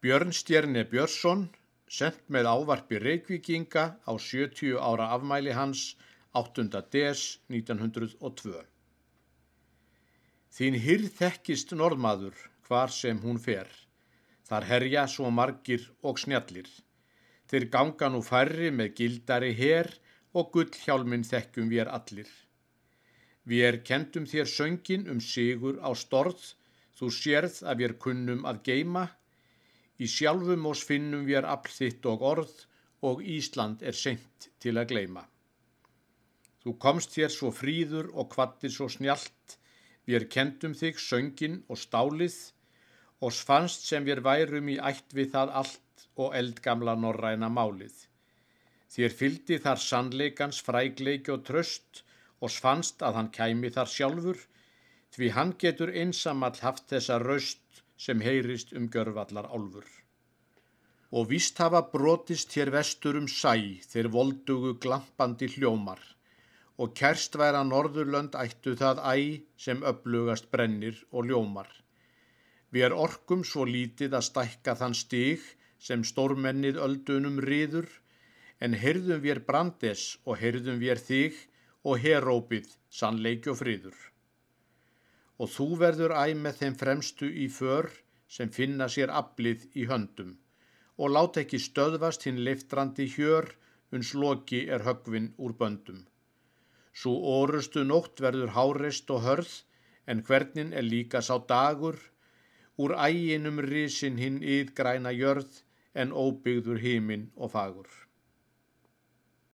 Björn Stjerni Björnsson, sendt með ávarpi Reykvíkinga á 70 ára afmæli hans 8. des 1902. Þín hyrð þekkist norðmaður hvar sem hún fer. Þar herja svo margir og snjallir. Þeir ganga nú færri með gildari her og gullhjálminn þekkjum við allir. Við er kendum þér söngin um sigur á storð, þú sérð að við er kunnum að geima, í sjálfum oss finnum við er aflþitt og orð og Ísland er seint til að gleima. Þú komst þér svo fríður og kvattir svo snjált, við kendum þig söngin og stálið, og fannst sem við værum í ætt við það allt og eldgamla norræna málið. Þér fyldi þar sannleikans frægleiki og tröst, og fannst að hann kæmi þar sjálfur, því hann getur einsamall haft þessa raust sem heyrist um görvallar álfur. Og víst hafa brotist hér vestur um sæ þeir voldugu glampandi hljómar, og kerst væra Norðurlönd ættu það æ sem upplugast brennir og ljómar. Við er orkum svo lítið að stækka þann stig sem stórmennið öldunum riður, en heyrðum við brandes og heyrðum við þig, og herópið sannleiki og friður. Og þú verður æg með þeim fremstu í för sem finna sér aflið í höndum og láta ekki stöðvast hinn leiftrandi hjör uns loki er högvin úr böndum. Svo orustu nótt verður hárest og hörð en hvernin er líka sá dagur úr æginum risin hinn yð græna jörð en óbyggður hímin og fagur.